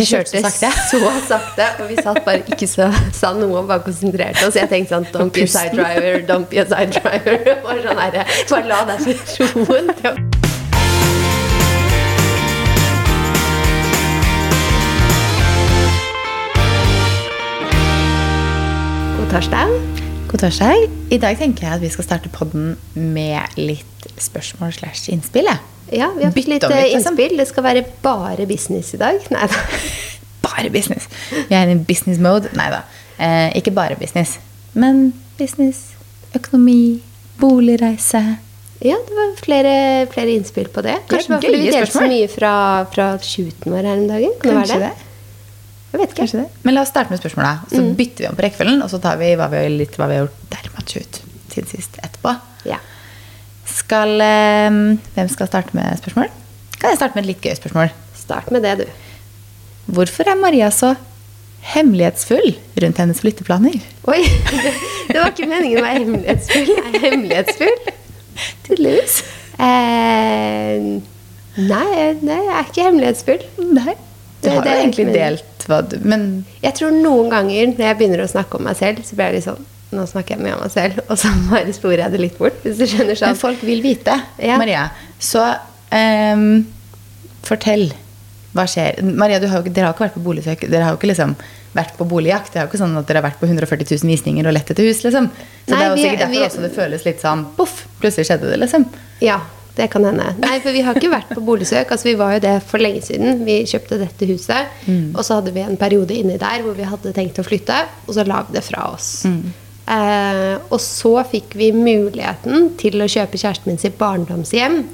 Det kjørte sakte. så sakte, og vi satt bare ikke så, sa noe og bare konsentrerte oss. Jeg tenkte sånn Don't be a side driver, don't be a side driver. Bare, sånn her, bare la deg få roen God torsdag. God torsdag. I dag tenker jeg at vi skal starte podden med litt spørsmål slash innspill. jeg. Ja, vi har fått litt eh, litt, liksom. innspill. Det skal være bare business i dag. Nei da. Bare business. Vi er i business mode. Nei da. Eh, ikke bare business. Men business, økonomi, boligreise. Ja, det var flere, flere innspill på det. Kanskje det var fordi vi delte så mye fra, fra shooten vår her om dagen. Kan det Kanskje være det. det? Jeg vet ikke. Det. Men la oss starte med spørsmåla. Så bytter vi om på rekkefølgen, og så tar vi hva vi, har- litt hva vi har gjort dermed shoot siden sist etterpå. Ja. Skal, eh, hvem skal starte med spørsmål? Kan jeg starte med et litt gøy spørsmål? Start med det, du. Hvorfor er Maria så hemmelighetsfull rundt hennes flytteplaner? Oi, det, det var ikke meningen å være hemmelighetsfull. Jeg er hemmelighetsfull. Tydeligvis. Eh, nei, nei, jeg er ikke hemmelighetsfull. Nei. Du har det jo er egentlig egentlig- delt hva du Men Jeg tror noen ganger når jeg begynner å snakke om meg selv, så blir jeg litt sånn Nå snakker jeg mye om meg selv, og så bare sporer jeg det litt bort. Hvis du skjønner Men sånn. folk vil vite, Ja. Maria. Så um, fortell. Hva skjer? Maria, du har jo, ikke- dere har ikke vært på boligsøk. Dere har jo ikke liksom vært på boligjakt. Det er jo ikke sånn at dere har vært på 140 000 visninger og lett etter hus. liksom. Så Nei, det er jo sikkert derfor også det føles litt sånn poff, plutselig skjedde det, liksom. Ja, det kan hende. Nei, for vi har ikke vært på boligsøk. Altså, vi var jo det for lenge siden. Vi kjøpte dette huset, og så hadde vi en periode inni der hvor vi hadde tenkt å flytte, og så la vi det fra oss. Eh, og så fikk vi muligheten til å kjøpe kjæresten min sitt barndomshjem,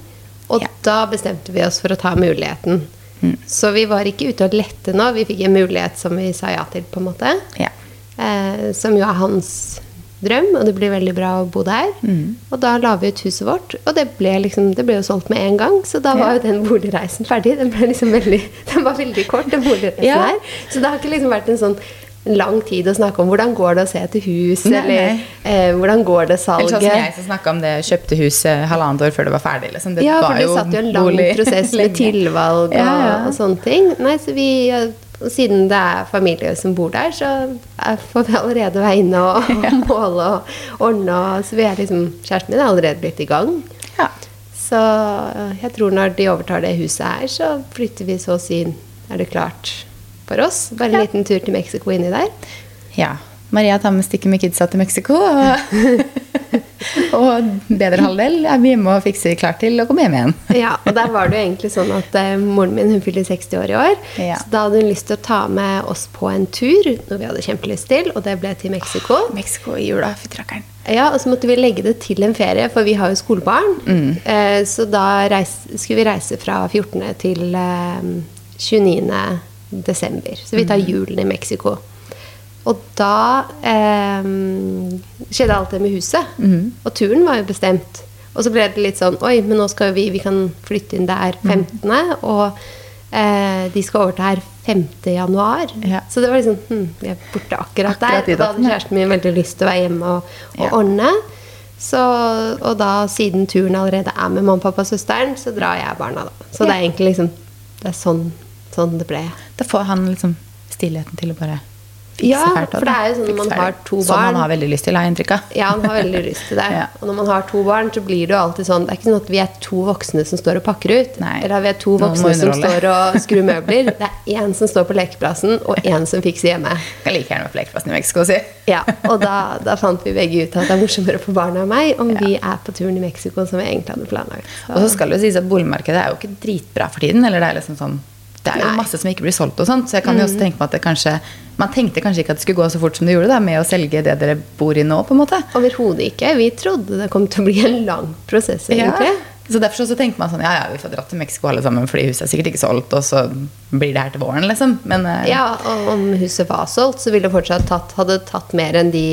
og Ja. da bestemte vi oss for å ta muligheten. Så vi var ikke ute og lette nå. Vi fikk en mulighet som vi sa ja til, på en måte. Ja. Eh, som jo er hans drøm, og det blir veldig bra å bo der. Og da la vi ut huset vårt, og det ble, liksom, det ble jo solgt med en gang. Så da var jo den boligreisen ferdig. Den, liksom veldig, den var veldig kort, den boligreisen Ja. her. Så det har ikke liksom vært en sånn lang tid å snakke om hvordan går det å se etter hus, Nei, eller nei. eh, hvordan går det salget. Eller sånn som jeg som snakka om det kjøpte huset halvannet år før det var ferdig. liksom. Det Ja, var for det satt jo en lang bolig prosess med tilvalg og, Ja, ja. og sånne ting. Nei, så vi, og siden det er familie som bor der, så er, får vi allerede være inne og, og måle og ordne. Og, så vi er liksom, kjæresten min er allerede blitt i gang. Ja. Så jeg tror når de overtar det huset her, så flytter vi så å si Er det klart for oss? Bare en Ja. liten tur til Mexico inni der. Ja. Maria tar med stikket med kidsa til Mexico. Og, og bedre halvdel er vi hjemme og fikser klart til å komme hjem igjen. Ja, og der var det jo egentlig sånn at eh, moren min hun fyller 60 år i år. Ja. Så da hadde hun lyst til å ta med oss på en tur, noe vi hadde kjempelyst til, og det ble til Mexico. Mexico i jula, fytti rakkeren. Ja, og så måtte vi legge det til en ferie, for vi har jo skolebarn. Mm. Eh, så da reis, skulle vi reise fra 14. til eh, 29. desember. Så vi tar Mm. julen i Mexico. Og da eh, skjedde alt det med huset. Mm. Og turen var jo bestemt. Og så ble det litt sånn Oi, men nå skal vi, vi kan flytte inn der Mm. 15., og eh, de skal overta her 5. januar. Ja. Så det var liksom hm, Vi er borte akkurat, Akkurat der. Og da hadde kjæresten min veldig lyst til å være hjemme og, og Ja. ordne. Så, og da, siden turen allerede er med mamma, pappa og søsteren, så drar jeg barna, da. Så Ja. det er egentlig liksom Det er sånn, sånn det ble. Da får han liksom stillheten til å bare fikse Ja, for det er jo sånn når man har to barn Som han har veldig lyst til, har jeg inntrykk av. Ja, han har veldig lyst til det. Ja. Og når man har to barn, så blir det jo alltid sånn Det er ikke sånn at vi er to voksne som står og pakker ut. Nei. Eller vi er to voksne som står og skrur møbler. Det er én som står på lekeplassen, og én som fikser hjemme. Kan like gjerne være på lekeplassen i Mexico, si. Ja, Og da, da fant vi begge ut at det er morsommere for barna og meg om Ja. vi er på turen i Mexico som vi egentlig hadde planlagt. Så- Og så skal det jo sies at boligmarkedet er jo ikke dritbra for tiden. Eller det er liksom sånn det er jo Nei. Mm. masse som ikke blir solgt og sånt. Så jeg kan jo også tenke meg at det kanskje Man tenkte kanskje ikke at det skulle gå så fort som det gjorde, da, med å selge det dere bor i nå, på en måte. Overhodet ikke. Vi trodde det kom til å bli en lang prosess, egentlig. Så derfor så tenkte man sånn Ja, ja, vi får dratt til Mexico alle sammen, fordi huset er sikkert ikke solgt, og så blir det her til våren, liksom. Men eh, Ja, og om huset var solgt, så ville det fortsatt tatt, hadde tatt mer enn de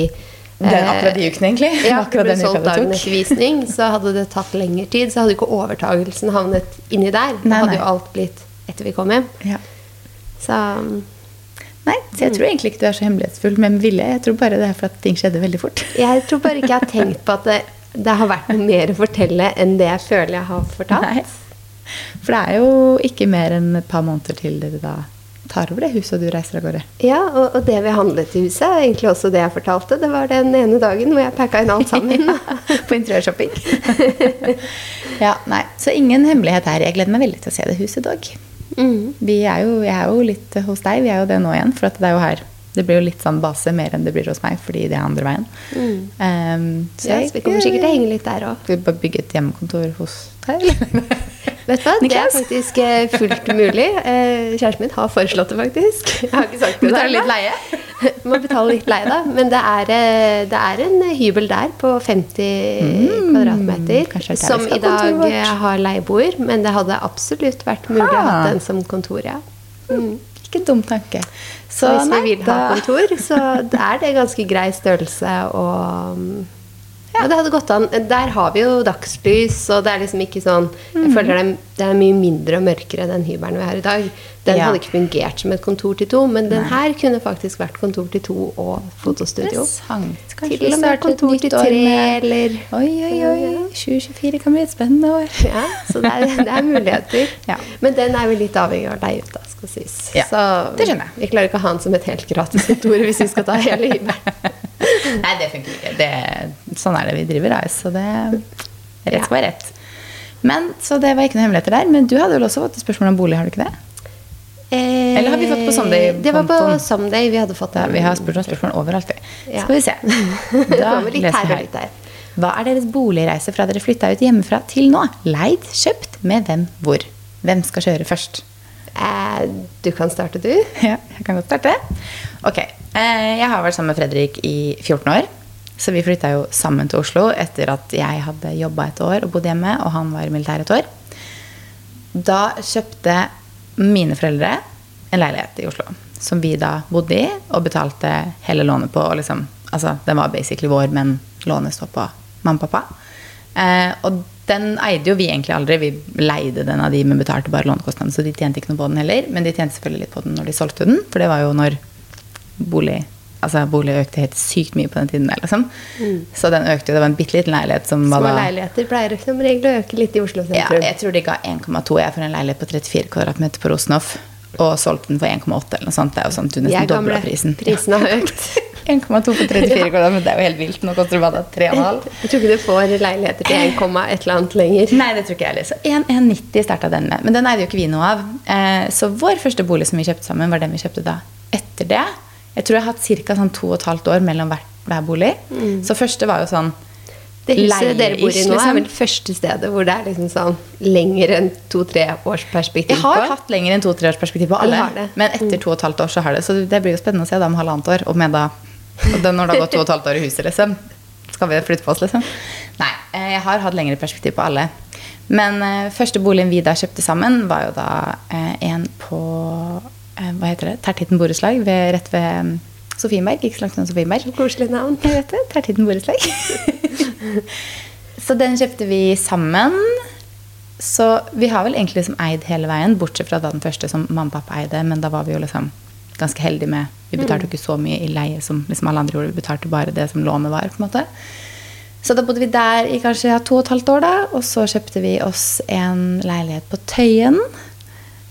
den, eh, akkurat de ukene, egentlig. Ja, akkurat den solgt dagen tok. etter visning, så hadde det tatt lengre tid. Så hadde jo ikke overtagelsen havnet inni der. Da hadde jo alt blitt etter vi kom hjem. Ja. Så um, Nei, så jeg tror egentlig ikke du er så hemmelighetsfull med vilje. Jeg tror bare det er for at ting skjedde veldig fort. jeg tror bare ikke jeg har tenkt på at det, det har vært noe mer å fortelle enn det jeg føler jeg har fortalt. Nei. For det er jo ikke mer enn et par måneder til det da tar over det huset, og du reiser av gårde. Ja, og, og det vi handlet i huset, er egentlig også det jeg fortalte. Det var den ene dagen hvor jeg packa inn alt sammen. På interiørshopping. ja, nei. Så ingen hemmelighet her. Jeg gleder meg veldig til å se det huset, Dog. Mm. Vi er jo, jeg er jo litt hos deg, vi er jo det nå igjen. For at det er jo her det blir jo litt sånn base mer enn det blir hos meg, fordi det er andre veien. Mm. Um, Ja, så vi kommer sikkert til å henge litt der òg. Skal vi bare bygge et hjemmekontor hos deg, eller? Vet du hva, det er faktisk eh, fullt mulig. Eh, Kjæresten min har foreslått det, faktisk. Jeg har ikke sagt det. Betaler der, litt leie? Må betale litt leie, da. Men det er, eh, det er en hybel der på 50 kvadratmeter. Mm, er der Som i dag ha har leieboer, men det hadde absolutt vært mulig å ha Ah. den som kontor, ja. Mm. Ikke dum tanke. Så hvis nei, vi vil ha kontor, så er det ganske grei størrelse og ja. det hadde gått an. Der har vi jo dagslys, og det er liksom ikke sånn Jeg Mm. føler det det er mye mindre og mørkere den hybelen vi har i dag. Den Ja. hadde ikke fungert som et kontor til to, men den her kunne faktisk vært kontor til to og fotostudio. Interessant. Kanskje Til og med kontor til tre, eller Oi, oi, oi. 2024 kan bli et spennende år. Ja, så det er, det er muligheter. Ja. Men den er vi litt avhengig av å leie ut, da, skal sies. Ja, så det skjønner jeg. vi klarer ikke å ha den som et helt gratis kontor hvis vi skal ta hele hybelen. Nei, det funker ikke. Det, sånn er det vi driver Ice, så det rett skal være rett. Men, Så det var ikke noen hemmeligheter der. Men du hadde vel også fått spørsmål om bolig, har du ikke det? Eh, Eller har vi fått på Someday Det var på? Someday vi hadde fått Ja, vi har spurt om spørsmål overalt. vi. Ja. Skal vi se. Da leser her litt der. Hva er deres boligreise fra dere flytta ut hjemmefra til nå? Leid, kjøpt, med hvem, hvor? Hvem skal kjøre først? Eh, du kan starte, du. Ja, jeg kan godt starte. Ok, Jeg har vært sammen med Fredrik i 14 år. Så vi flytta jo sammen til Oslo etter at jeg hadde jobba et år og bodd hjemme, og han var i militæret et år. Da kjøpte mine foreldre en leilighet i Oslo. Som vi da bodde i og betalte hele lånet på. Og liksom, altså, den var basically vår, men lånet står på mamma og pappa. Eh, og den eide jo vi egentlig aldri. Vi leide den av de, men betalte bare lånekostnaden. Så de tjente ikke noe på den heller. Men de tjente selvfølgelig litt på den når de solgte den. For det var jo når bolig, altså bolig økte helt sykt mye på den tiden. der liksom. Så den økte jo. Det var en bitte liten leilighet som var Små leiligheter pleier som regel å øke litt i Oslo ja, jeg tror de ga 1,2 jeg for en leilighet på 34 kvadratmeter på Rosenhoff. Og solgte den for 1,8 eller noe sånt. Det er jo sånn at du nesten dobla prisen. Prisen har økt. 1,2 på 34 kvadratmeter, det er jo helt vilt. Nå koster det bare 3,5. Jeg tror ikke du får leiligheter til 1, et eller annet lenger. Nei, det tror ikke jeg heller. Så 1,90 starta den med. Men den eide jo ikke vi noe av. Eh, Så vår første bolig som vi kjøpte sammen, var den vi kjøpte da etter det. Jeg tror jeg har hatt ca. Sånn to og et halvt år mellom hver, hver bolig. Så første var jo sånn Det huset dere bor i nå, liksom. er vel første stedet hvor det er liksom sånn lenger enn to-tre års perspektiv Jeg har på. hatt lenger enn to-tre års perspektiv på alle. Men etter to og et halvt år så har det. Så det blir jo spennende å se da om halvannet år. Og med da og når det har gått to og et halvt år i huset, liksom. Skal vi flytte på oss, liksom? Nei. eh, Jeg har hatt lengre perspektiv på alle. Men eh, første boligen vi da kjøpte sammen, var jo da eh, en på Hva heter det? Tertitten borettslag rett ved mm, Sofienberg. Ikke så langt unna Sofienberg. Koselig navn. Jeg vet det. Tertitten borettslag. så den kjøpte vi sammen. Så vi har vel egentlig liksom eid hele veien, bortsett fra den første som mamma og pappa eide. Men da var vi jo liksom ganske heldige med Vi betalte jo ikke så mye i leie som liksom alle andre gjorde. Vi betalte bare det som lånet var. på en måte. Så da bodde vi der i kanskje to og et halvt år, da. Og så kjøpte vi oss en leilighet på Tøyen.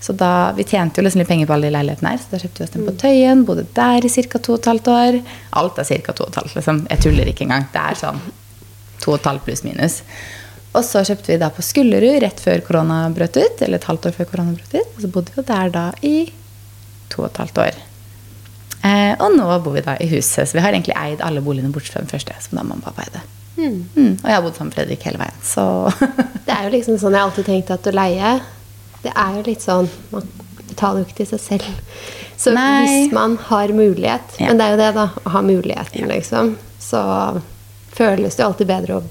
Så da, Vi tjente jo liksom litt penger på alle de leilighetene her, så da kjøpte vi oss den på Tøyen. Bodde der i ca. to og et halvt år. Alt er ca. to og et halvt. liksom. Jeg tuller ikke engang. Det er sånn to og et halvt pluss minus. Og så kjøpte vi da på Skullerud rett før korona brøt ut. Eller et halvt år før korona brøt ut. Og så bodde vi der da i to og et halvt år. Eh, og nå bor vi da i huset, så vi har egentlig eid alle boligene bortsett fra den første, som da mamma og pappa eide. Mm, og jeg har bodd sammen med Fredrik hele veien, så Det er jo liksom sånn jeg alltid tenkte at å leie Det er jo litt sånn Man betaler jo ikke til seg selv. Så Nei. hvis man har mulighet Ja. Men det er jo det, da. Å ha muligheten, liksom. Så føles det jo alltid bedre å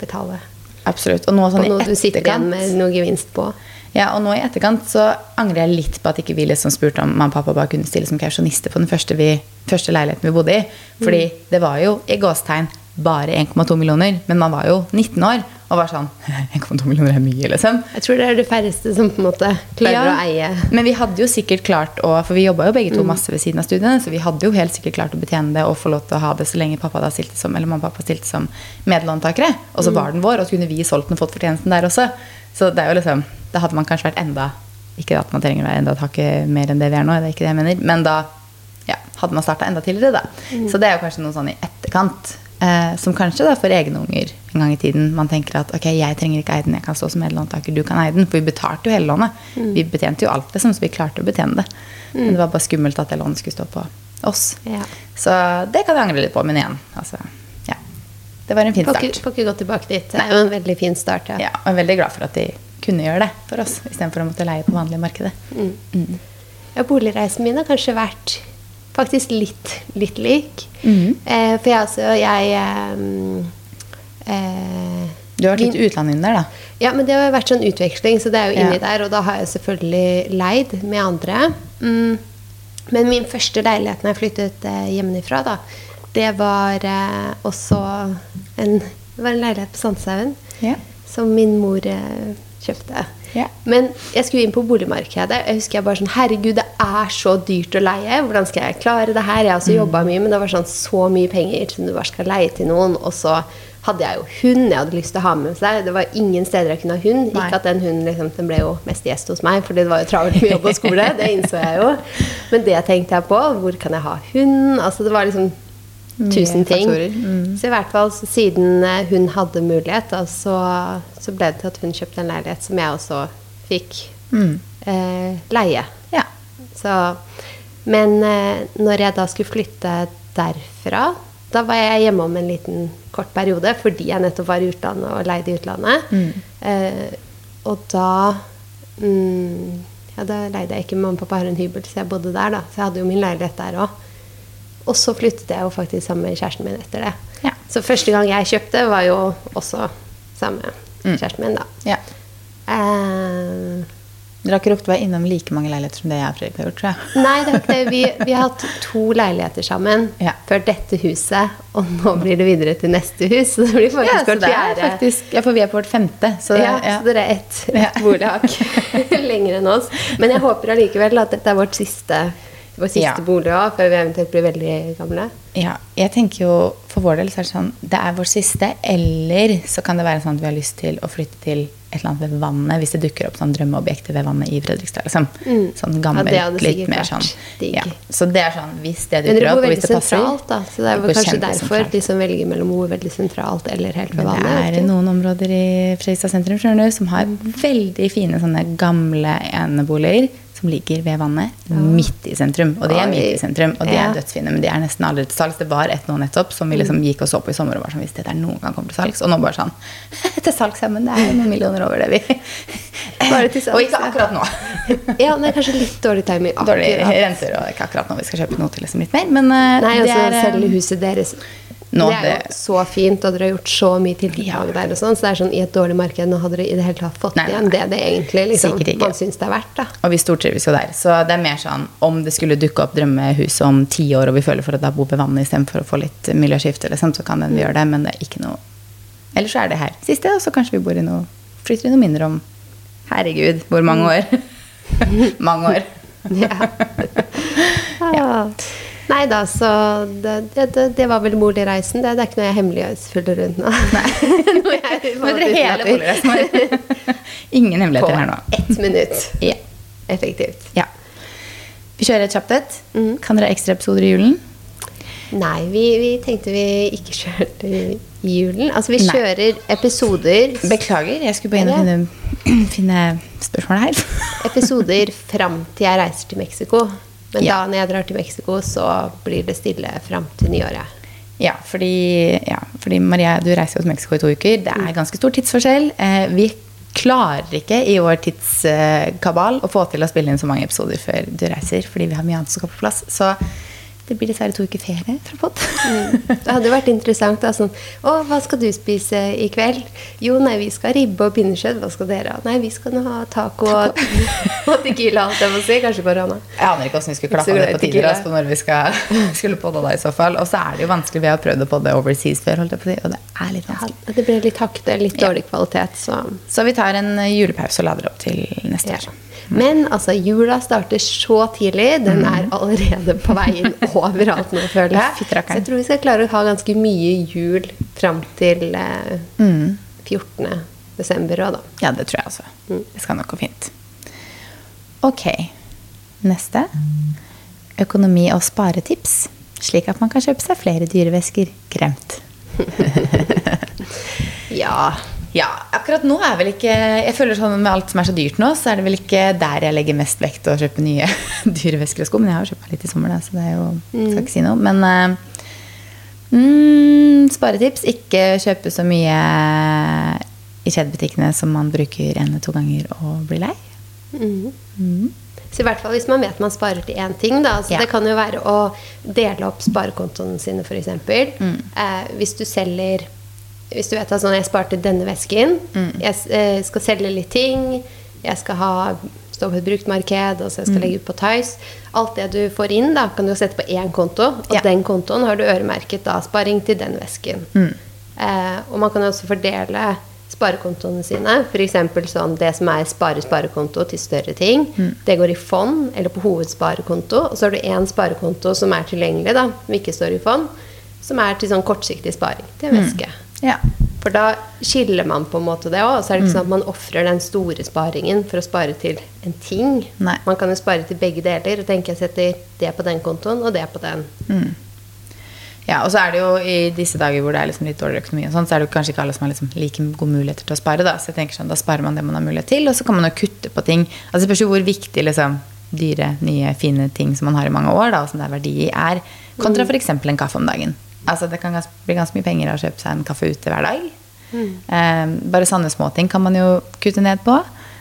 betale absolutt. Og nå på sånn noe du sitter igjen med noe gevinst på. Ja, og nå i etterkant så angrer jeg litt på at ikke vi liksom spurte om mamma og pappa bare kunne stille som kausjonister på den første, vi, første leiligheten vi bodde i. Fordi det var jo i gåstegn bare 1,2 millioner, men man var jo 19 år og var sånn 1,2 millioner er mye, liksom. Jeg tror det er det færreste som på en måte klarer å eie Men vi hadde jo sikkert klart å For vi jobba jo begge to masse ved siden av studiene, så vi hadde jo helt sikkert klart å betjene det og få lov til å ha det så lenge pappa da stilte som Eller mamma og pappa stilte som medlåntakere. Og så var den vår, og så kunne vi solgt den og fått fortjenesten der også. Så det er jo liksom Da hadde man kanskje vært enda Ikke at man trenger å være enda et hakk mer enn det vi er nå, det er ikke det jeg mener. Men da ja, hadde man starta enda tidligere, da. Så det er jo kanskje noe sånn i etterkant. Eh, som kanskje da for egne unger en gang i tiden man tenker at ok, jeg trenger ikke eie den, jeg kan stå som medlåntaker, du kan eie den. For vi betalte jo hele lånet. Vi betjente jo alt, liksom, så vi klarte å betjene det. Men det var bare skummelt at det lånet skulle stå på oss. Ja. Så det kan jeg angre litt på, men igjen, altså Ja. Det var en fin start. får ikke gå tilbake dit. Det er jo en veldig fin start, ja. Ja, og jeg er veldig glad for at de kunne gjøre det for oss, istedenfor å måtte leie på vanlige markedet. Ja, boligreisen min har kanskje vært faktisk litt, litt lik. Mhm. Eh, for jeg altså, jeg ehm, eh, Du har vært litt min- utlandet der, da. Ja, men det har vært sånn utveksling, så det er jo inni Ja. der. Og da har jeg selvfølgelig leid med andre. Mm. Men min første leilighet når jeg flyttet eh, hjemmefra, da, det var eh, også en, det var en leilighet på Sandshaugen Ja. som min mor eh, kjøpte. Ja. Men jeg skulle inn på boligmarkedet. Jeg husker jeg bare sånn Herregud, det er så dyrt å leie. Hvordan skal jeg klare det her? Jeg har også Mm. jobba mye, men det var sånn så mye penger som du bare skal leie til noen. Og så hadde jeg jo hund jeg hadde lyst til å ha med seg. Det var ingen steder jeg kunne ha hund. Nei. Ikke at den hunden liksom, den ble jo mest gjest hos meg, for det var jo travelt med jobb og skole. Det innså jeg jo. Men det tenkte jeg på. Hvor kan jeg ha hund? Altså det var liksom tusen ting. Mm. Så i hvert fall så siden eh, hun hadde mulighet, da, så, så ble det til at hun kjøpte en leilighet som jeg også fikk Mm. eh, leie. Ja. Så, men eh, når jeg da skulle flytte derfra, da var jeg hjemme om en liten kort periode fordi jeg nettopp var i utlandet og leide i utlandet. Mm. Eh, og da mm, ja, Da leide jeg ikke Mamma og pappa har en hybel, så jeg bodde der, da. Så jeg hadde jo min leilighet der òg. Og så flyttet jeg jo faktisk sammen med kjæresten min etter det. Ja. Så første gang jeg kjøpte, var jo også sammen med Mm. kjæresten min, da. ja. Uh, Dere har ikke rukket å være innom like mange leiligheter som det jeg og Fredrik har gjort, tror jeg. Nei, det er ikke det. Vi, vi har hatt to leiligheter sammen Ja. før dette huset, og nå blir det videre til neste hus. Så det blir Ja, faktisk vårt er fjerde. faktisk, ja, for vi er på vårt femte. Så, ja, ja. Så dere er ett et bolighakk lenger enn oss. Men jeg håper allikevel at dette er vårt siste, vår siste Ja. bolig òg, før vi eventuelt blir veldig gamle. Ja, jeg tenker jo for vår del så er det sånn Det er vår siste, eller så kan det være sånn at vi har lyst til å flytte til et eller annet ved vannet hvis det dukker opp sånn drømmeobjekter ved vannet i Fredrikstad. Liksom. Mm. Sånn Ja, gammelt, hadde litt mer sånn. Ja. Så det er sånn hvis det dukker opp, og hvis veldig det passer sentralt, da. Så det er vel kanskje derfor de som velger mellom å veldig sentralt eller helt ved Men vannet. det er ikke? noen områder i Fredrikstad sentrum skjønner du, som har veldig fine sånne gamle eneboliger som ligger ved vannet, midt i sentrum. Og de er midt i sentrum, og de Ja. er dødsfine, men de er nesten aldri til salgs. Det var et nå nettopp som vi liksom gikk og så på i sommer og var sånn hvis dette er noen gang kommer til salgs. Og nå bare sånn til salgs, ja, men det er noen millioner over det, vi. Bare til salgs, og ikke akkurat nå. Ja, det er kanskje litt dårlig timing akkurat. renter, og ikke akkurat nå vi skal kjøpe noe til liksom litt mer, men Nei, Nei, det altså er eh, selge huset deres. Nå, det er jo så fint, og dere har gjort så mye tiltak Ja. der. og sånn, Så det er sånn, i et dårlig marked nå hadde dere i det hele tatt fått Nei, igjen det det egentlig liksom, man syns det er verdt. da. Og vi stortrives jo der. Så det er mer sånn om det skulle dukke opp drømmehus om ti år, og vi føler for at da bor ved vannet istedenfor å få litt miljøskifte, liksom, så kan den vi gjøre det, men det er ikke noe Ellers så er det her siste, og så kanskje vi bor i noe flytter i noe mindre om Herregud, hvor mange år? mange år. Ja. ah. Nei da, så det, det, det, var vel boligreisen. Det, det er ikke noe jeg er hemmelighetsfull rundt nå. Jeg Nå er dere hele boligreisen vår. Ingen På hemmeligheter her nå. På ett minutt. Ja. Effektivt. ja. Vi kjører et kjapt et. Mm. Kan dere ha ekstra episoder i julen? Nei, vi, vi tenkte vi ikke kjørte i julen. Altså, vi Nei. kjører episoder Beklager, jeg skulle bare inn og finne, finne spørsmålet her. episoder fram til jeg reiser til Mexico. Men Ja. da når jeg drar til Mexico, så blir det stille fram til nyåret. Ja, fordi, ja, fordi Maria, du reiser jo til Mexico i to uker. Det er ganske stor tidsforskjell. Eh, vi klarer ikke i vår tidskabal å få til å spille inn så mange episoder før du reiser, fordi vi har mye annet som skal på plass. Så det blir dessverre to uker ferie fra pod. Det hadde vært interessant. da, sånn, å, hva skal du spise i kveld? Jo, nei, vi skal ha ribbe og pinnekjøtt. Hva skal dere ha? Nei, vi skal nå ha taco og, og tequila, alt jeg må si. Kanskje korona. Jeg aner ikke hvordan vi skulle klappa det på tider altså, når vi skal, skulle podde da i så fall. Og så er det jo vanskelig. Vi har prøvd å podde overseas før, holdt jeg på å si, og det er litt Ja, vanskelig. det ble litt hakte, litt Ja. dårlig kvalitet. Så. Så vi tar en julepause og lader opp til neste Ja. år. Men altså, jula starter så tidlig. Den er allerede på vei inn overalt nå, føler jeg. Så jeg tror vi skal klare å ha ganske mye jul fram til eh, 14. desember òg, da. Ja, det tror jeg også. Det skal nok gå fint. Ok. Neste. Økonomi- og sparetips. Slik at man kan kjøpe seg flere dyrevesker. Kremt. Ja. Ja, akkurat nå er vel ikke Jeg føler sånn Med alt som er så dyrt nå, så er det vel ikke der jeg legger mest vekt å kjøpe nye dyre vesker og sko. Men jeg har jo kjøpt meg litt i sommer, da, så det er jo Skal ikke si noe. Men eh, mm, sparetips. Ikke kjøpe så mye i kjedebutikkene som man bruker en eller to ganger og blir lei. Mhm. Så i hvert fall hvis man vet man sparer til én ting. Da. Så Ja. Det kan jo være å dele opp sparekontoene sine, f.eks. Mm. Eh, hvis du selger Hvis du vet at sånn, jeg sparte denne vesken, Mm. jeg eh, skal selge litt ting, jeg skal ha, stå på et bruktmarked, og så jeg skal Mm. legge ut på Tice Alt det du får inn, da, kan du sette på én konto, og Ja. den kontoen har du øremerket da sparing til den vesken. Mm. Eh, og man kan også fordele sparekontoene sine. F.eks. sånn det som er spare-sparekonto til større ting. Mm. Det går i fond eller på hovedsparekonto. Og så har du én sparekonto som er tilgjengelig, da, som ikke står i fond. Som er til sånn kortsiktig sparing til Mm. en veske. Ja. For da skiller man på en måte det òg. Så er det Mm. ikke sånn at man ofrer den store sparingen for å spare til en ting. Nei. Man kan jo spare til begge deler og tenke jeg setter det på den kontoen og det på den. Mm. Ja, og så er det jo i disse dager hvor det er liksom litt dårligere økonomi, og sånn, så er det jo kanskje ikke alle som har liksom like gode muligheter til å spare. Da. Så jeg tenker sånn, da sparer man det man har mulighet til, og så kan man jo kutte på ting. Altså spørs jo hvor viktig liksom, dyre, nye, fine ting som man har i mange år, da, og som det er verdi i, er, kontra f.eks. en kaffe om dagen. Altså Det kan bli ganske mye penger å kjøpe seg en kaffe ute hver dag. Eh, bare sånne småting kan man jo kutte ned på.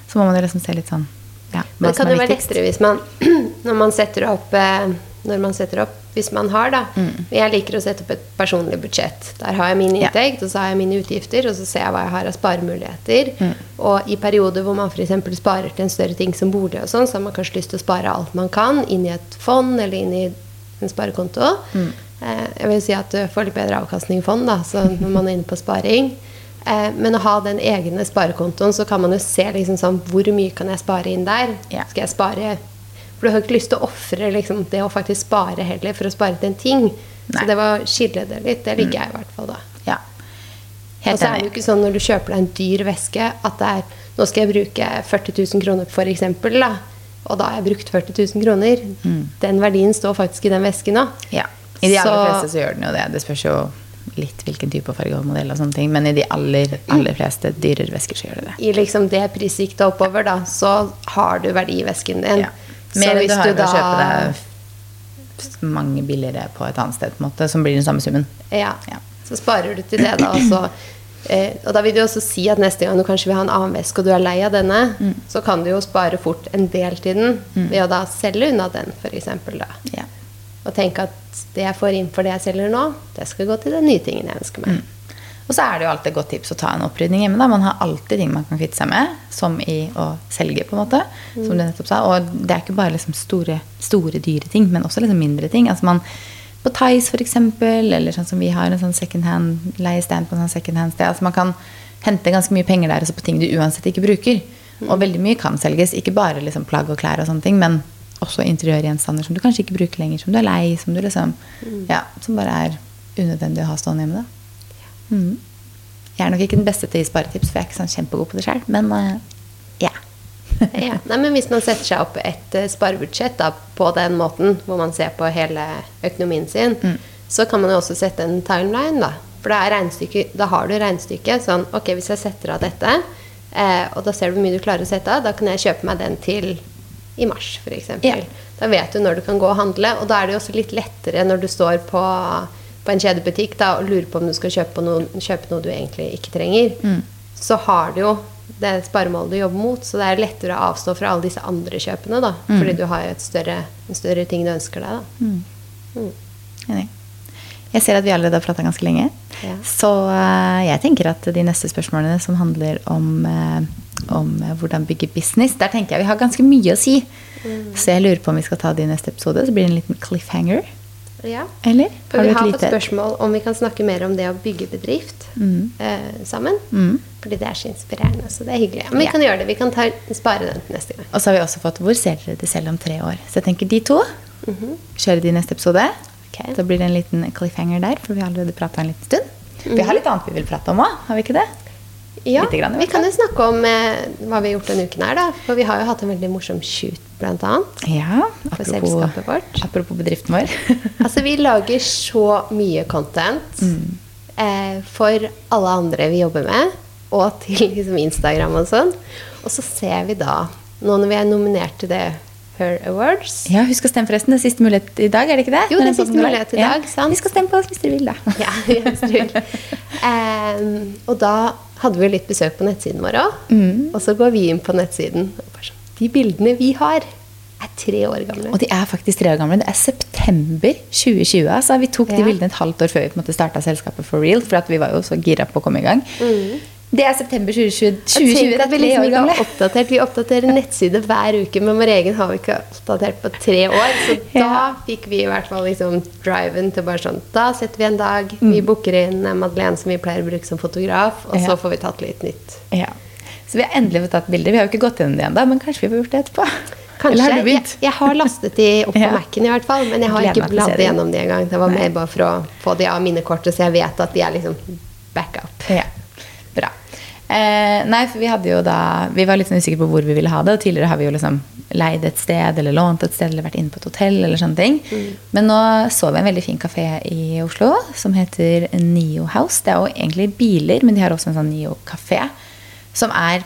Så må man jo liksom se litt sånn ja, Men det kan jo være lettere hvis man når man setter opp eh, når man setter opp, hvis man har, da. Mm. Jeg liker å sette opp et personlig budsjett. Der har jeg min Ja. og så har jeg mine utgifter, og så ser jeg hva jeg har av sparemuligheter. Mm. Og i perioder hvor man f.eks. sparer til en større ting som bolig og sånn, så har man kanskje lyst til å spare alt man kan inn i et fond eller inn i en sparekonto. Mm. Eh, jeg vil si at du får litt bedre avkastning i fond, da, så når man er inne på sparing. Eh, men å ha den egne sparekontoen, så kan man jo se liksom sånn, hvor mye kan jeg spare inn der. Ja. Skal jeg spare For du har ikke lyst til å ofre liksom, det å faktisk spare heller for å spare til en ting. Nei. Så det var å skille det litt. Det liker jeg i hvert fall, da. Ja. Og så er det jo ikke sånn når du kjøper deg en dyr veske, at det er Nå skal jeg bruke 40 000 kroner, for eksempel, da. Og da har jeg brukt 40 000 kroner. Den verdien står faktisk i den vesken òg. Ja. I de aller fleste så gjør den jo det. Det spørs jo litt hvilken type farge og modell, og sånne ting, men i de aller, aller fleste dyrere vesker så gjør det det. I liksom det prissjiktet oppover, da, så har du verdi i vesken din. Ja. Mer enn du har ved å kjøpe deg mange billigere på et annet sted, på en måte, som blir den samme summen. Ja. Ja. Så sparer du til det, da. Og, så, eh, og da vil du også si at neste gang du kanskje vil ha en annen veske, og du er lei av denne, Mm. så kan du jo spare fort en del til den ved å da selge unna den, f.eks. Ja. Og tenke at det jeg får inn for det jeg selger nå, det skal gå til den nye tingen jeg ønsker meg. Og så er det jo alltid et godt tips å ta en opprydning hjemme. Da. Man har alltid ting man kan kvitte seg med, som i å selge, på en måte. Som du nettopp sa. Og det er ikke bare liksom store, store, dyre ting, men også liksom mindre ting. Altså man, på Tice eksempel, eller sånn som vi har en sånn second hand, leiestand på en sånn second hand sted. Altså man kan hente ganske mye penger der også på ting du uansett ikke bruker. Og veldig mye kan selges. Ikke bare liksom plagg og klær og sånne ting, men også interiørgjenstander som du kanskje ikke bruker lenger, som du er lei, som du liksom Ja, som bare er unødvendig å ha stående hjemme, da. Mm. Jeg er nok ikke den beste til å gi sparetips, for jeg er ikke sånn kjempegod på det sjøl. Men uh, ja. Ja. Nei, men hvis man setter seg opp et eh, sparebudsjett da, på den måten, hvor man ser på hele økonomien sin, Mm. så kan man jo også sette en timeline. Da For da, da har du regnestykket sånn Ok, hvis jeg setter av dette, eh, og da ser du hvor mye du klarer å sette av, da kan jeg kjøpe meg den til i mars, f.eks. Ja. Da vet du når du kan gå og handle, og da er det jo også litt lettere når du står på, på en kjedebutikk da, og lurer på om du skal kjøpe noe, kjøpe noe du egentlig ikke trenger. Mm. Så har du jo det sparemålet du jobber mot, så det er lettere å avstå fra alle disse andre kjøpene. da, Mm. Fordi du har jo større, en større ting du ønsker deg. da. Enig. Jeg ser at vi allerede har prata ganske lenge. Ja. Så eh, jeg tenker at de neste spørsmålene som handler om, eh, om eh, hvordan bygge business, der tenker jeg vi har ganske mye å si. Mm. Så jeg lurer på om vi skal ta det i neste episode. Så blir det en liten cliffhanger. Ja. Eller? For vi har fått spørsmål om vi kan snakke mer om det å bygge bedrift eh, sammen. Mm. Fordi det er så inspirerende. Så det er hyggelig. Men vi Ja. kan gjøre det. Vi kan ta, spare den til neste gang. Og så har vi også fått 'Hvor ser dere det selv om tre år?' Så jeg tenker de to kjører de i neste episode. Ok. Da blir det en liten cliffhanger der, for vi har allerede prata en liten stund. Vi har litt annet vi vil prate om òg, har vi ikke det? Ja, grann, vi kan jo snakke om eh, hva vi har gjort denne uken her, da. For vi har jo hatt en veldig morsom shoot, blant annet. Ja, apropos, apropos bedriften vår. Altså, vi lager så mye content Mm. eh, for alle andre vi jobber med, og til liksom Instagram og sånn. Og så ser vi da, nå når vi er nominert til det Her Awards ja, husk å stemme forresten. Det er siste mulighet i dag, er det ikke det? Jo, det er siste mulighet i dag, sant. Vi skal stemme på oss hvis dere vil, da. Ja, jeg vil. Um, og da hadde vi litt besøk på nettsiden vår òg. Mm. Og så går vi inn på nettsiden. Sånn, de bildene vi har, er tre år gamle. Og de er faktisk tre år gamle. Det er september 2020. Altså, vi tok de bildene et halvt år før vi på en måte starta selskapet for real. For at vi var jo så gira på å komme i gang. Det er september 2020. 2020 Tenk det er tre år oppdatert. Vi oppdaterer nettside hver uke, men vår egen har vi ikke oppdatert på tre år. Så da Ja. fikk vi i hvert fall liksom driven til bare sånn Da setter vi en dag, vi booker inn eh, Madeleine som vi pleier å bruke som fotograf, og Mm. Ja. så får vi tatt litt nytt. Ja. Så vi har endelig fått tatt bilder. Vi har jo ikke gått gjennom det ennå, men kanskje vi får gjort det etterpå. Kanskje. Har Jeg, jeg har lastet de opp på Ja. Mac-en i hvert fall, men jeg har Gleder ikke bladd gjennom de engang. Det var mer bare for å få de av minnekortet, så jeg vet at de er liksom backup. Ja. Eh, nei, for vi hadde jo da Vi var litt sånn usikre på hvor vi ville ha det. Og tidligere har vi jo liksom leid et sted eller lånt et sted eller vært inne på et hotell. eller sånne ting. Men nå så vi en veldig fin kafé i Oslo som heter Nio House. Det er jo egentlig biler, men de har også en sånn Nio kafé. Som er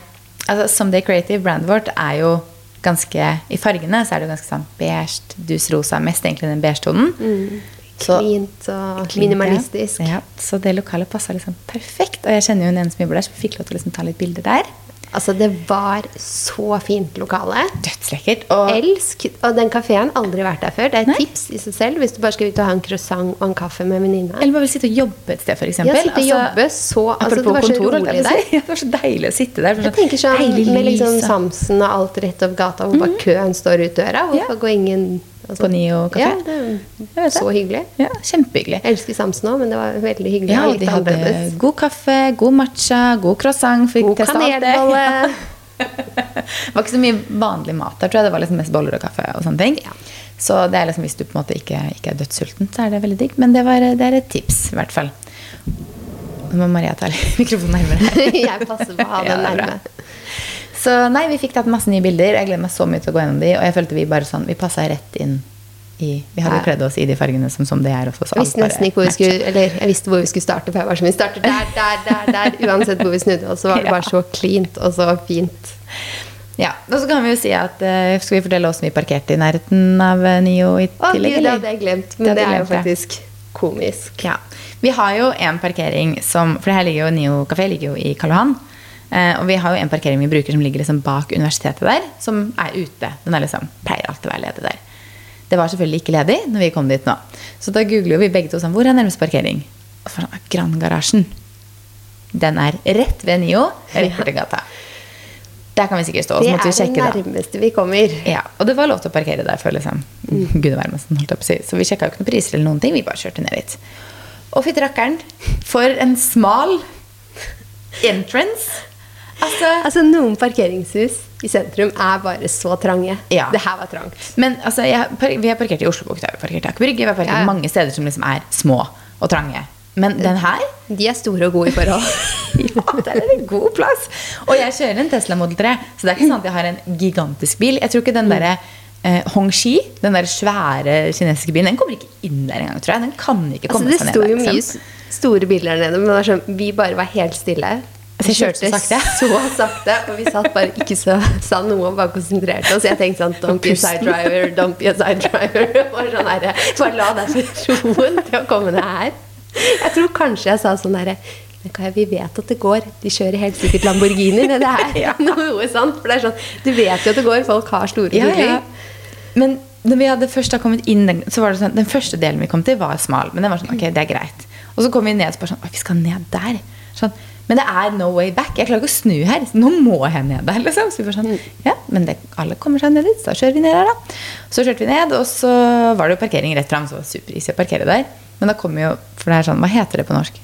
altså Someday Creative, brandet vårt, er jo ganske I fargene så er det jo ganske sånn beige, dus rosa. Mest egentlig den beige-tonen. Så- Cleant og Klint, minimalistisk. Ja. Så det lokalet passa liksom perfekt. Og jeg kjenner jo en som jobber der, så vi fikk lov til å liksom ta litt bilder der. Altså, det var så fint lokale. Dødslekkert. Og Elsk! Og den kafeen aldri vært der før. Det er et Nei. tips i seg selv hvis du bare skal ut og ha en croissant og en kaffe med venninna. eller bare vil sitte og jobbe et sted, f.eks. Ja, sitte og jobbe så altså, Det var så kontor, rolig der. Ja, det var så deilig å sitte der. Jeg tenker sånn med liksom Samsen og alt rett opp gata, hvor bare køen står ut døra. Hvorfor Ja. går ingen altså- På Nio kafé? Ja, så hyggelig. Ja, kjempehyggelig. Jeg elsker Samsen òg, men det var veldig hyggelig. Ja, de hadde annerledes. god kaffe, god matcha, god croissant. Fikk God kanelbolle. alt det. Var ikke så mye vanlig mat der, tror jeg. Det var liksom mest boller og kaffe og sånne ting. Så det er liksom, hvis du på en måte ikke, ikke er dødssulten, så er det veldig digg. Men det, var, det er et tips, i hvert fall. Nå må Maria ta mikrofonen nærmere. Jeg passer på å ha den nærme. Så nei, vi fikk tatt masse nye bilder. Jeg gleder meg så mye til å gå gjennom de. Og jeg følte vi bare sånn, vi passa rett inn i Vi hadde jo Ja. kledd oss i de fargene som, som det er også. Så Jeg visste nesten ikke hvor vi skulle Eller jeg visste hvor vi skulle starte, for jeg var sånn Vi starter der, der, der, der. Uansett hvor vi snudde oss, så var det Ja. bare så cleant og så fint. Ja, og så kan vi jo si at uh, Skal vi fortelle åssen vi parkerte i nærheten av eh, Nio i Å tillegg? gud, det hadde jeg glemt. Men det, det er glemt, jo faktisk komisk. Ja. Vi har jo en parkering som For det her ligger jo Nio kafé ligger jo i Karl Johan. Eh, og vi har jo en parkering vi bruker som ligger liksom bak universitetet der, som er ute. Den er liksom, pleier alltid å være ledig der. Det var selvfølgelig ikke ledig når vi kom dit nå. Så da googler vi begge to sånn Hvor er nærmeste parkering? Og så det sånn, Grand-garasjen. Den er rett ved Nio, rett borti gata. Der kan vi sikkert stå. Det er det da. nærmeste vi kommer. Ja, og det var lov til å parkere der før liksom, Mm. Gud sånn, holdt jeg på å si. Så vi sjekka jo ikke noen priser eller noen ting. Vi bare kjørte ned dit. Og fytti rakkeren, for en smal entrance. Altså Altså, noen parkeringshus i sentrum er bare så trange. Ja. Det her var trangt. Men altså, jeg, vi har parkert i Oslobukt, vi har parkert i Aker Brygge, vi har parkert Ja, mange steder som liksom er små og trange. Men den her De er store og gode i forhold. ja, det er en god plass. Og jeg kjører en Tesla Model 3, så det er ikke sånn at jeg har en gigantisk bil. Jeg tror ikke den derre eh, Hongxi, den der svære kinesiske bilen, den kommer ikke inn der engang, tror jeg. Den kan ikke Altså, komme det seg ned sto der. jo mye store biler der nede, men sånn, vi bare var helt stille. Jeg kjørte sakte. så sakte, og vi satt bare ikke så, sa noe og bare konsentrerte oss. Jeg tenkte sånn Don't be a side driver, don't be a side driver. Bare, sånn der, bare la deg roen til å komme ned her. Jeg tror kanskje jeg sa sånn derre vi vet at det går. De kjører helt sikkert Lamborghini nedi her. Ja. Noe sånt. For det er sånn, du vet jo at det går. Folk har store Ja, biler. ja. Men når vi hadde først kommet inn, så var det sånn, den første delen vi kom til, var smal. Men den var sånn, ok, det er greit. Og så kom vi ned og så bare sånn, «Oi, vi skal ned der. Sånn, men det er no way back. Jeg klarer ikke å snu her. Så nå må jeg ned der. liksom. Så vi var sånn, ja, men det, alle kommer seg ned dit, så da kjører vi ned der da. Så kjørte vi ned, og så var det jo parkering rett frem, så det var supereasy å parkere der. Men da kommer jo, for det er sånn, hva heter det på norsk?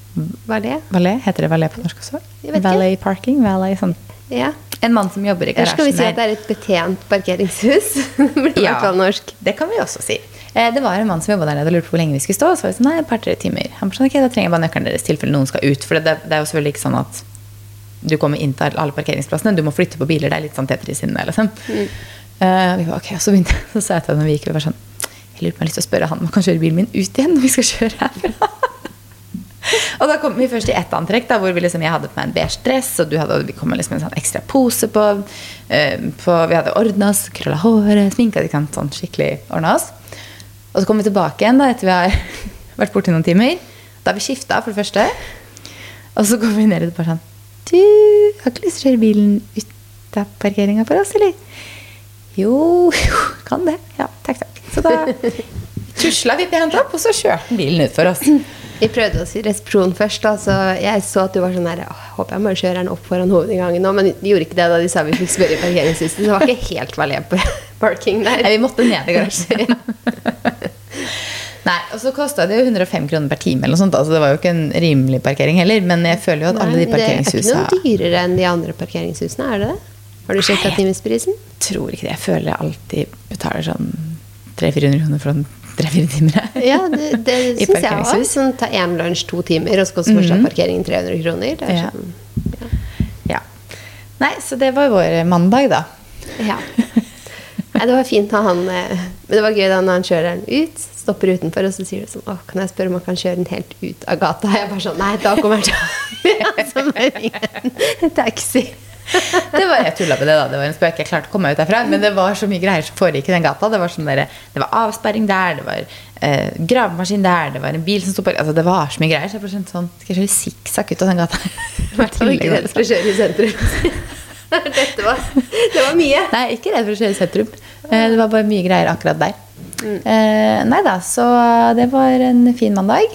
Valé? Valet? Heter det valet på norsk også? Valé. Valet parking? Valet, sånn. Ja. En mann som jobber i garasjen der. skal vi si at det er et betjent parkeringshus? Norsk. Det kan vi også si. Eh, Det var en mann som jobba der nede og lurte på hvor lenge vi skulle stå. Og så var det sånn, nei, et par-tre timer. Han sånn, ok, da trenger jeg bare nøkkelen deres tilfelle noen skal ut. For det, det er jo selvfølgelig ikke sånn at du kommer inn til alle parkeringsplassene. Du må flytte på biler. Det er litt sånn Tetris-inne, liksom. Mm. Uh, var, ok, så, begynte, så sa jeg til henne når vi gikk, vi var sånn Jeg lurer på om jeg har lyst til å spørre han om han kan kjøre bilen min ut igjen når vi skal kjøre herfra. og da kom vi først i ett antrekk, da, hvor vi liksom, jeg hadde på meg en beige dress, og du hadde, vi kom med liksom en sånn ekstra pose på, Uh, på Vi hadde ordna oss, krølla håret, sminka sånn skikkelig ordna oss. Og så kom vi tilbake igjen da, etter vi har vært borte i noen timer. Da har vi skifta, for det første. Og så går vi ned og bare sånn Du, har ikke lyst til å kjøre bilen ut av parkeringa for oss, eller? Jo, jo, kan det. Ja, takk, takk. Så da tusla vi pent opp, og så kjørte han bilen ut for oss. Vi prøvde oss i resepsjonen først. Da, så jeg så at du var sånn her Håper jeg bare kjører den opp foran hovedinngangen nå. Men de gjorde ikke det da de sa vi fikk spørre i parkeringshuset. Så det var ikke helt valent på parking der. Nei, vi måtte ned i garasjen. Nei, og så kosta det jo 105 kroner per time, eller noe sånt, altså det var jo ikke en rimelig parkering heller. Men jeg føler jo at alle de parkeringshusene Det er ikke noe dyrere enn de andre parkeringshusene, er det det? Har du sjekka Nei. timesprisen? tror ikke det. Jeg føler jeg alltid betaler sånn 300-400 kroner for en tre-fire timer. Ja, det, det syns jeg òg. Sånn, ta én lunsj to timer, og så koster fortsatt parkeringen 300 kroner. Det er Ja. sånn, Ja. Nei, så det var vår mandag, da. ja. Nei, det var fint da han eh, Men det var gøy da når han kjører den ut, stopper utenfor, og så sier du sånn Å, kan jeg spørre om han kan kjøre den helt ut av gata? Jeg bare sånn Nei, da kommer han til å jeg ringe en taxi. Det var, jeg tulla med det, da. Det var en spøk. Jeg klarte å komme meg ut derfra. Men det var så mye greier som foregikk i den gata. Det var, sånn der, det var avsperring der, det var eh, gravemaskin der, det var en bil som sto på altså, Det var så mye greier. Så jeg bare skjønte sånn Skal jeg kjøre sikksakk ut av den gata? Det var ikke det, for å kjøre i sentrum. Dette var, det var mye. Nei, ikke redd for å kjøre i sentrum. Eh, Det var bare mye greier akkurat der. Eh, nei da, så det var en fin mandag.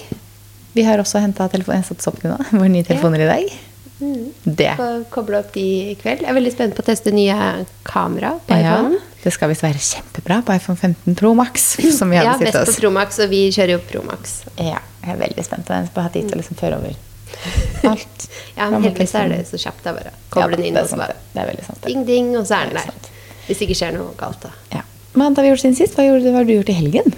Vi har også henta telefonen. Jeg satte opp nå, våre nye telefoner i dag. Det. Får koble opp de i kveld. Jeg er veldig spent på å teste nye kamera på Ja, det skal visst være kjempebra på iPhone 15 Pro Max. Som vi hadde Ja, best på Pro Max, og vi kjører jo Promax. Ja, jeg er veldig spent på den. Jeg har ha tid til å liksom føre over alt. Ja, men heldigvis er det så kjapt. Det er bare å koble den inn, og så bare det. Det sant. det. ding, ding, og så er den er der. sant. Hvis det ikke skjer noe galt, da. Ja. Men har vi gjort siden sist? Hva, gjorde, hva har du gjort i helgen?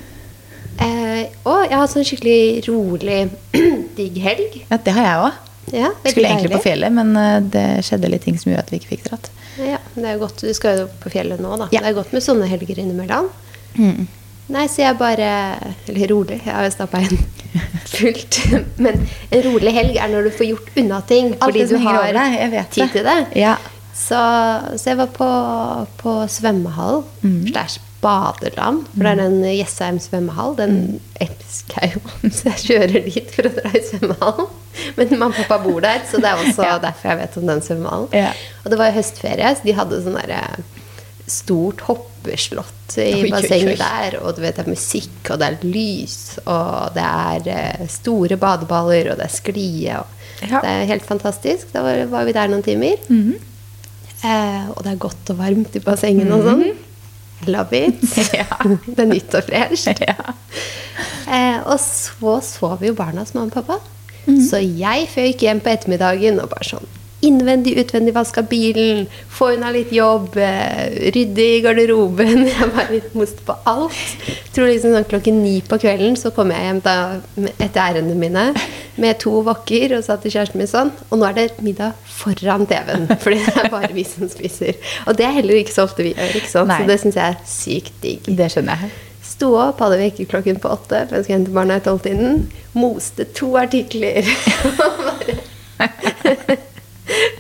Eh, å, jeg har hatt sånn skikkelig rolig, digg helg. Ja, Det har jeg òg. Ja, Skulle egentlig på fjellet, men eh, det skjedde litt ting som gjorde at vi ikke fikk dratt. Ja, det er jo godt. Du skal jo på fjellet nå, da. Ja. Det er godt med sånne helger innimellom. Nei, så jeg bare Eller rolig, jeg har jo stappa inn fullt. Men en rolig helg er når du får gjort unna ting. Fordi du har deg, tid til det. Ja. Så, så jeg var på, på svømmehall. Slash badeland. For det er den Jessheim svømmehall. Den elsker jeg jo. Så jeg kjører dit for å dra i svømmehall. Men mamma og pappa bor der, så det er også Ja. derfor jeg vet om den svømmehallen. Ja. Og det var høstferie, så de hadde sånn derre stort hoppeslott i bassenget der. Og du vet, det er musikk, og det er lys, og det er eh, store badeballer, og det er sklie. Ja. Det er helt fantastisk. Da var, var vi der noen timer. Mhm. eh, og det er godt og varmt i bassenget og sånn. Love it. Ja. det er nytt og fresht. Ja. Eh, og så sov jo barna hos mamma og pappa. Mhm. Så jeg føyk hjem på ettermiddagen og bare sånn Innvendig, utvendig vaska bilen, få unna litt jobb, eh, rydde i garderoben. Jeg var litt most på alt. Tror liksom sånn klokken ni på kvelden så kom jeg hjem da etter ærendene mine med to wokker og sa til kjæresten min sånn Og nå er det middag foran TV-en, fordi det er bare vi som spiser. Og det er heller ikke så ofte vi gjør, ikke sant? Nei. så det syns jeg er sykt digg. Det skjønner jeg. Sto opp, hadde vekkerklokken på åtte, for jeg skulle hente barna i tolvtiden. Moste to artikler. Bare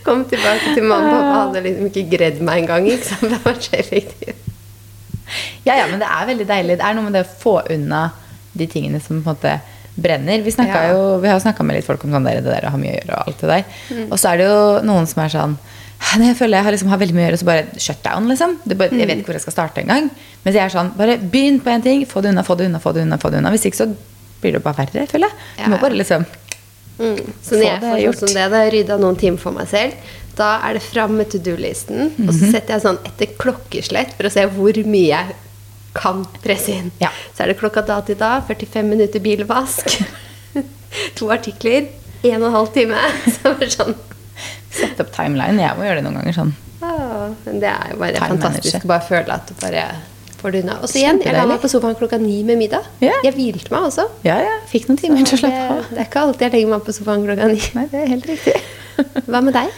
Kom tilbake til mamma og pappa. Hadde liksom ikke gredd meg engang. Det var så effektivt. Ja, ja, men det er veldig deilig. Det er noe med det å få unna de tingene som på en måte brenner. Vi, Ja. jo, vi har jo snakka med litt folk om sånn der, det der å ha mye å gjøre og alt det der. Mm. Og så er det jo noen som er sånn «Nei, jeg føler jeg har, liksom, har veldig mye å gjøre, så bare shutdown, liksom. Det bare, jeg vet Mm. ikke hvor jeg skal starte engang. Mens jeg er sånn, bare begynn på en ting, få det unna, få det unna, få det unna. få det unna. Hvis ikke så blir det bare verre, føler jeg. Du må bare liksom Mm. Så når jeg får sånn gjort. som det, da jeg rydda noen timer for meg selv, da er det fram med to do-listen. Og så setter jeg sånn etter klokkeslett for å se hvor mye jeg kan presse inn. Ja. Så er det klokka da til da, 45 minutter bilvask, to artikler, en og en halv time. Så det sånn Sett opp timeline. Jeg må gjøre det noen ganger sånn. ah, det er jo bare Time fantastisk å bare føle at du bare får du unna. Og så igjen, jeg la meg på sofaen klokka ni med middag. Ja. Jeg hvilte meg også. Ja, ja. Fikk noen timer til å slappe av. det er ikke alltid jeg legger meg på sofaen klokka ni. Nei, det er helt riktig. Hva med deg?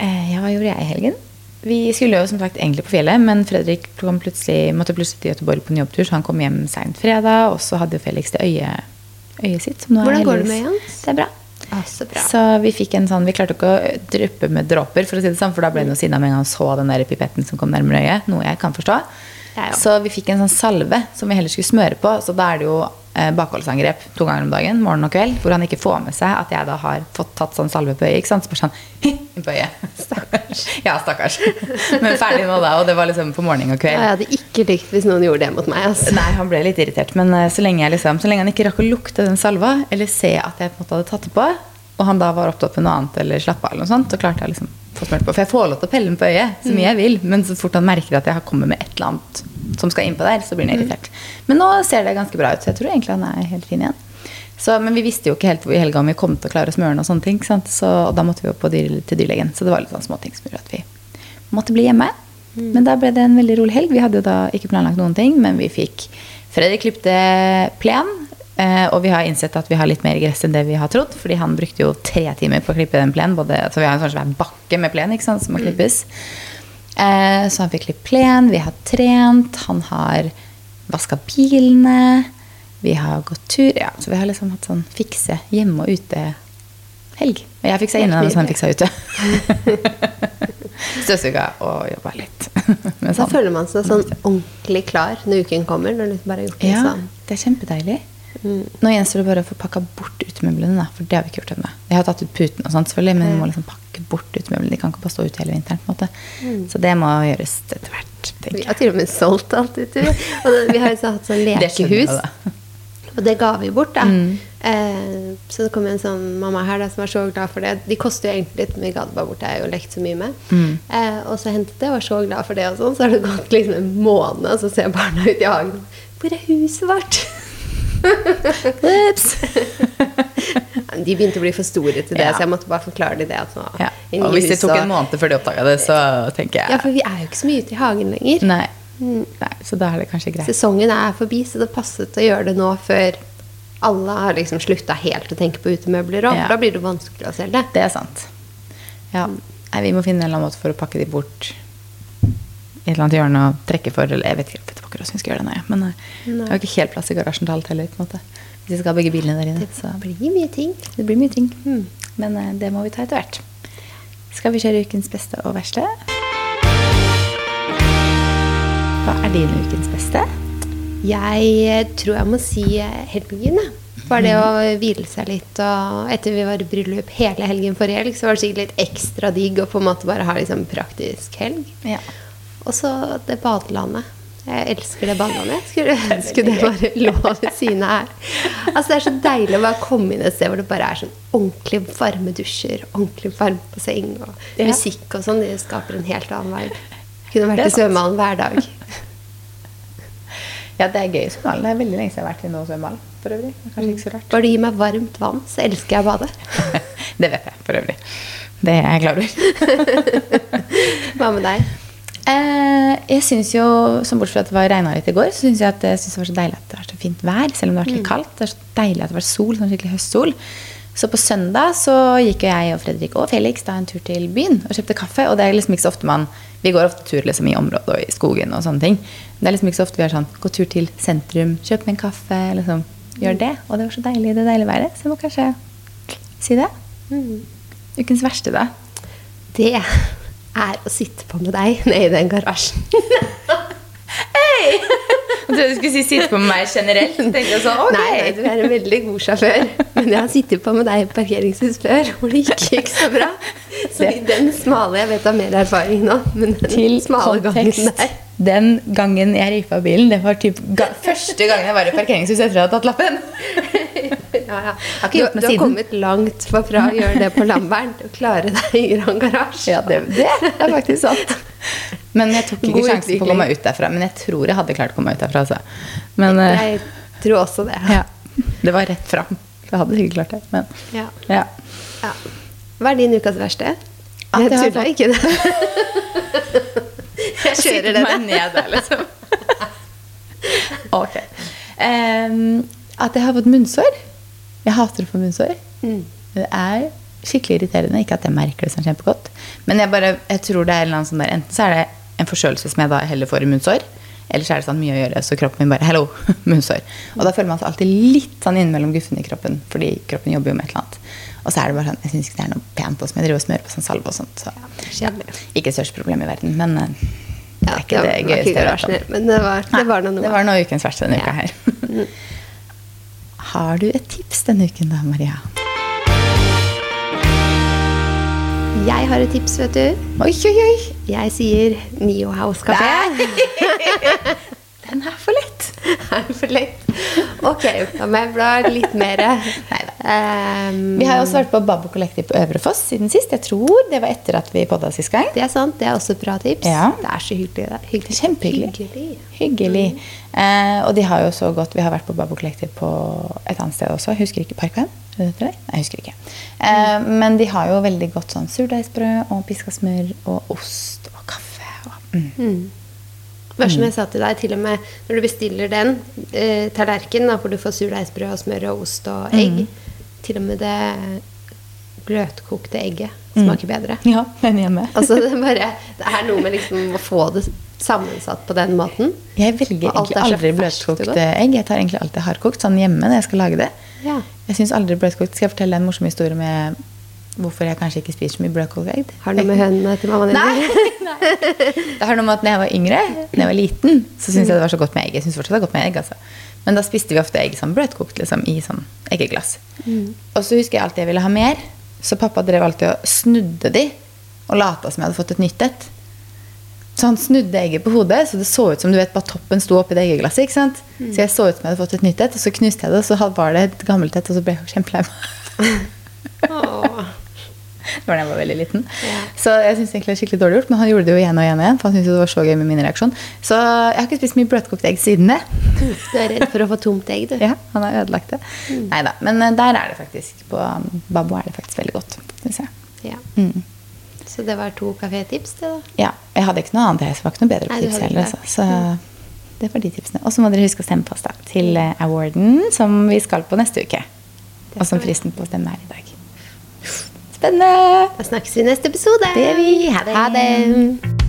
Ja, hva gjorde jeg i helgen? Vi skulle jo som sagt egentlig på fjellet, men Fredrik kom plutselig, måtte plutselig til Göteborg på en jobbtur, så han kom hjem seint fredag. Og så hadde Felix det øyet, øyet sitt. Hvordan går det med Jens? Det er bra. Ah, så bra. Så vi fikk en sånn, vi klarte ikke å dryppe med dråper, for å si det sånn, for da ble han jo sinna med en gang han så den der pipetten som kom nærmere øyet. Noe jeg kan forstå. Jeg ja. Så vi fikk en sånn salve som vi heller skulle smøre på. Så da er det jo eh, bakholdsangrep to ganger om dagen, morgen og kveld, hvor han ikke får med seg at jeg da har fått tatt sånn salve på øyet. ikke sant? Så bare sånn inn på øyet. Stakkars. ja, stakkars. Men ferdig nå, da. Og det var liksom på morgen og kveld. Ja, jeg hadde ikke likt hvis noen gjorde det mot meg. Altså. Nei, han ble litt irritert. Men eh, så lenge, jeg liksom, så lenge han ikke rakk å lukte den salva, eller se at jeg på en måte hadde tatt det på, og han da var opptatt med noe annet eller slappa av, eller noe sånt, så klarte jeg liksom få smurt på. For jeg får lov til å pelle den på øyet så mye jeg vil, men så fort han merker at jeg har kommet med et eller annet som skal innpå der, så blir han irritert. Men nå ser det ganske bra ut, så jeg tror egentlig han er helt fin igjen. Så, men vi visste jo ikke helt i helga om vi kom til å klare å smøre den, og sånne ting, sant? Så, og da måtte vi jo på dyr, til dyrlegen. Så det var litt sånn småting som gjorde at vi måtte bli hjemme. Men da ble det en veldig rolig helg. Vi hadde jo da ikke planlagt noen ting, men vi fikk Fredrik klipte plen. Eh, Og vi har innsett at vi har litt mer gress enn det vi har trodd. Fordi han brukte jo tre timer på å klippe den plenen. Både, så vi har en sånn svær bakke med plen ikke sant, som må klippes. Eh, Så han fikk klippet plen. Vi har trent. Han har vaska bilene. Vi har gått tur. Ja, så vi har liksom hatt sånn fikse hjemme og ute-helg. Og jeg fiksa inne, og han fiksa ute. Støvsuga og jobba litt. Men Da sånn. føler man seg sånn ordentlig klar når uken kommer. Når du bare har gjort det, Ja, sånn. det er kjempedeilig. Mm. Nå gjenstår det bare å få pakka bort utemøblene, for det har vi ikke gjort ennå. Jeg har tatt ut puten og sånt, selvfølgelig, men vi må liksom pakke bort utemøblene. De kan ikke bare stå ute hele vinteren. på en måte. Så det må gjøres etter hvert. Vi har til og med solgt alt ute. Og vi har jo så hatt sånn jeg, lekehus. det Og det ga vi bort, da. Mm. Eh, så det kom en sånn mamma her da, som var så glad for det. De koster jo egentlig litt, men vi ga det bare bort. Det er jo lekt så mye med. Mm. Eh, og så hentet det, og var så glad for det, og sånn. Så har det gått liksom en måned, og så ser barna ut i hagen. Hvor er huset vårt? Ups. De begynte å bli for store til det, Ja. så jeg måtte bare forklare dem det. At nå, Ja. Og hvis det tok en måned før de oppdaga det, så tenker jeg Ja, for vi er jo ikke så mye ute i hagen lenger. Nei. Mm. Nei. Så da er det kanskje greit. Sesongen er forbi, så det passet å gjøre det nå før alle har liksom slutta helt å tenke på utemøbler òg. Ja. For da blir det vanskelig å selge. Det er sant. Ja. Nei, vi må finne en eller annen måte for å pakke de bort i et eller annet hjørne og trekke for eller jeg vet ikke akkurat som vi skal gjøre det. Nei. Men eh, Nei. jeg har ikke helt plass i garasjen til alt heller. på en måte. Hvis vi skal ha begge bilene der inne. Så Det blir mye ting. det blir mye ting. Mm. Men uh, det må vi ta etter hvert. Skal vi kjøre ukens beste og verste? Hva er din ukens beste? Jeg eh, tror jeg må si eh, helgen. Bare det å hvile seg litt. Og etter vi var i bryllup hele helgen forrige helg, så var det sikkert litt ekstra digg å på en måte bare ha liksom praktisk helg. Ja. Og så det badelandet. Jeg elsker det. Jeg skulle ønske det bare lå ved siden av her. Altså Det er så deilig å bare komme inn et sted hvor det bare er sånn ordentlig varme dusjer, ordentlig varmt basseng og Ja. musikk og sånn. Det skaper en helt annen vibe. Kunne vært i svømmehallen hver dag. ja, det er gøy i svømmehallen. Det er veldig lenge siden jeg har vært i noe svømmehall. For øvrig. Kanskje ikke så rart. Bare du gir meg varmt vann, så elsker jeg å bade. det vet jeg for øvrig. Det er jeg klar over. Hva med deg? Eh, jeg synes jo, som Bortsett fra at det var regna litt i går, så syns jeg at jeg synes det var så deilig at det var så fint vær. Selv om det har vært litt kaldt. Det er så deilig at det var sol, sånn skikkelig høstsol. Så på søndag så gikk jo jeg og Fredrik og Felix da en tur til byen og kjøpte kaffe. Og det er liksom ikke så ofte man Vi går ofte tur liksom i området og i skogen og sånne ting. Men det er liksom ikke så ofte vi har sånn Gå tur til sentrum, kjøp en kaffe, liksom. Gjør det. Og det var så deilig, det deilige været. Så jeg må kanskje si det. Ukens verste, da. Det er å sitte på med deg nede i den garasjen. Hei! Jeg trodde du skulle si 'sitte på med meg generelt'. Jeg sånn, ok. Nei, nei, du er en veldig god sjåfør. Men jeg har sittet på med deg i parkeringshus før, hvor det ikke gikk så bra. Så i den smale Jeg vet du har mer erfaring nå, men den Til smale gangen kontekst. der Den gangen jeg rifa bilen, det var typ ga første gangen jeg var i parkeringshus etter at jeg hadde tatt lappen. Ja, ja. ikke Du, du har siden. kommet langt fra å gjøre det på Lambern til å klare deg i Grand Garage. Ja, det, det er faktisk sant. Men jeg tok ikke God sjansen på å komme ut derfra. Men jeg tror jeg hadde klart å komme ut derfra. Altså. Men eh, Jeg tror også det. ja, det var rett fram. Jeg hadde sikkert klart det. Men Ja. ja. Ja. Hva er din ukas verste? At Jeg tulla ikke det. Jeg kjører det. meg ned der, liksom. ok. Um, at jeg har fått munnsår. Jeg hater munnsår. Mm. Det er skikkelig irriterende. Ikke at jeg merker det sånn kjempegodt. Men jeg, bare, jeg tror det er en eller annen sånn der Enten så er det en forkjølelse som jeg da heller får i munnsår, eller så er det sånn mye å gjøre, så kroppen min bare Hello, munnsår. Og da føler man seg alltid litt sånn innimellom guffen i kroppen, fordi kroppen jobber jo med et eller annet. Og så er det bare sånn, jeg syns ikke det er noe pent på som jeg driver og smører på sånn salve og sånt. Så ja, ikke størst problem i verden, men eh, det er ikke det, det gøyeste jeg vet om. Men det var, det var noe. Det var noe ukens verste denne Ja. uka her. Har du et tips denne uken da, Maria? Jeg har et tips, vet du. Oi, oi, oi! Jeg sier Nio House Café. Den er for lett. er for lett? Ok, da må jeg bla litt mer. Neida. Ehm, Vi har jo også vært på Babbo Collective på Øvre Foss siden sist. Jeg tror det var etter at vi podda sist gang. det er sant, det er også et bra tips. Ja. Det er så hyggelig. Det er hyggelig. Kjempehyggelig. Hyggelig. Hyggelig. Eh, og de har jo så godt Vi har vært på Babbo Collective på et annet sted også. Husker ikke Parkveien? Nei, jeg husker ikke. Eh, Men de har jo veldig godt sånn surdeigsbrød og piska smør og ost og kaffe. Og, mm. Bare som jeg sa til deg, til og med når du bestiller den eh, tallerkenen, hvor du får surdeigsbrød og smør og ost og egg, til og med det bløtkokte egget smaker bedre. Ja, den hjemme. Altså, det, er bare, det er noe med liksom å få det sammensatt på den måten. Jeg velger egentlig aldri ferskt og bløtkokt godt. egg. Jeg tar egentlig alltid hardkokt sånn hjemme når jeg skal lage det. Ja. Jeg synes aldri bløtkokt Skal jeg fortelle en morsom historie med hvorfor jeg kanskje ikke spiser så mye egg? Har det noe med hønene til mammaen din? Nei, nei. Det har noe med at når jeg var yngre, når jeg var liten, så syntes jeg det var så godt med egg. Jeg synes fortsatt det er godt med egg, altså. Men da spiste vi ofte egg sånn bløtkokt liksom, i sånn eggeglass. Og så husker jeg alltid jeg ville ha mer, så pappa drev alltid og snudde de og lata som jeg hadde fått et nytt et. Så han snudde egget på hodet, så det så ut som du vet, bare toppen sto oppi det eggeglasset. ikke sant? Så jeg så ut som jeg hadde fått et nytt et, og så knuste jeg det, og så var det et gammelt et, og så ble jeg kjempelei meg. Det var da jeg var veldig liten. Ja. Så jeg synes egentlig det er skikkelig dårlig gjort, men han gjorde det jo igjen og igjen og igjen. For han syntes det var så gøy med min reaksjon. Så jeg har ikke spist mye bløtkokte egg siden det. Du er redd for å få tomt egg, du. Ja, han har ødelagt det. Neida, Men eh, der er det faktisk. På um, Babbo er det faktisk veldig godt. Synes jeg. Ja. Mm. Så det var to kafétips, det, da. Ja, jeg hadde ikke noe annet. Jeg var ikke noe bedre på Nei, tips heller. Altså. Så det var de tipsene. Og så må dere huske å stemme på oss da, til eh, awarden som vi skal på neste uke. Og som fristen på å stemme er i dag. Spennende! Da snakkes vi i neste episode. Det gjør vi. Ha det. Ha det.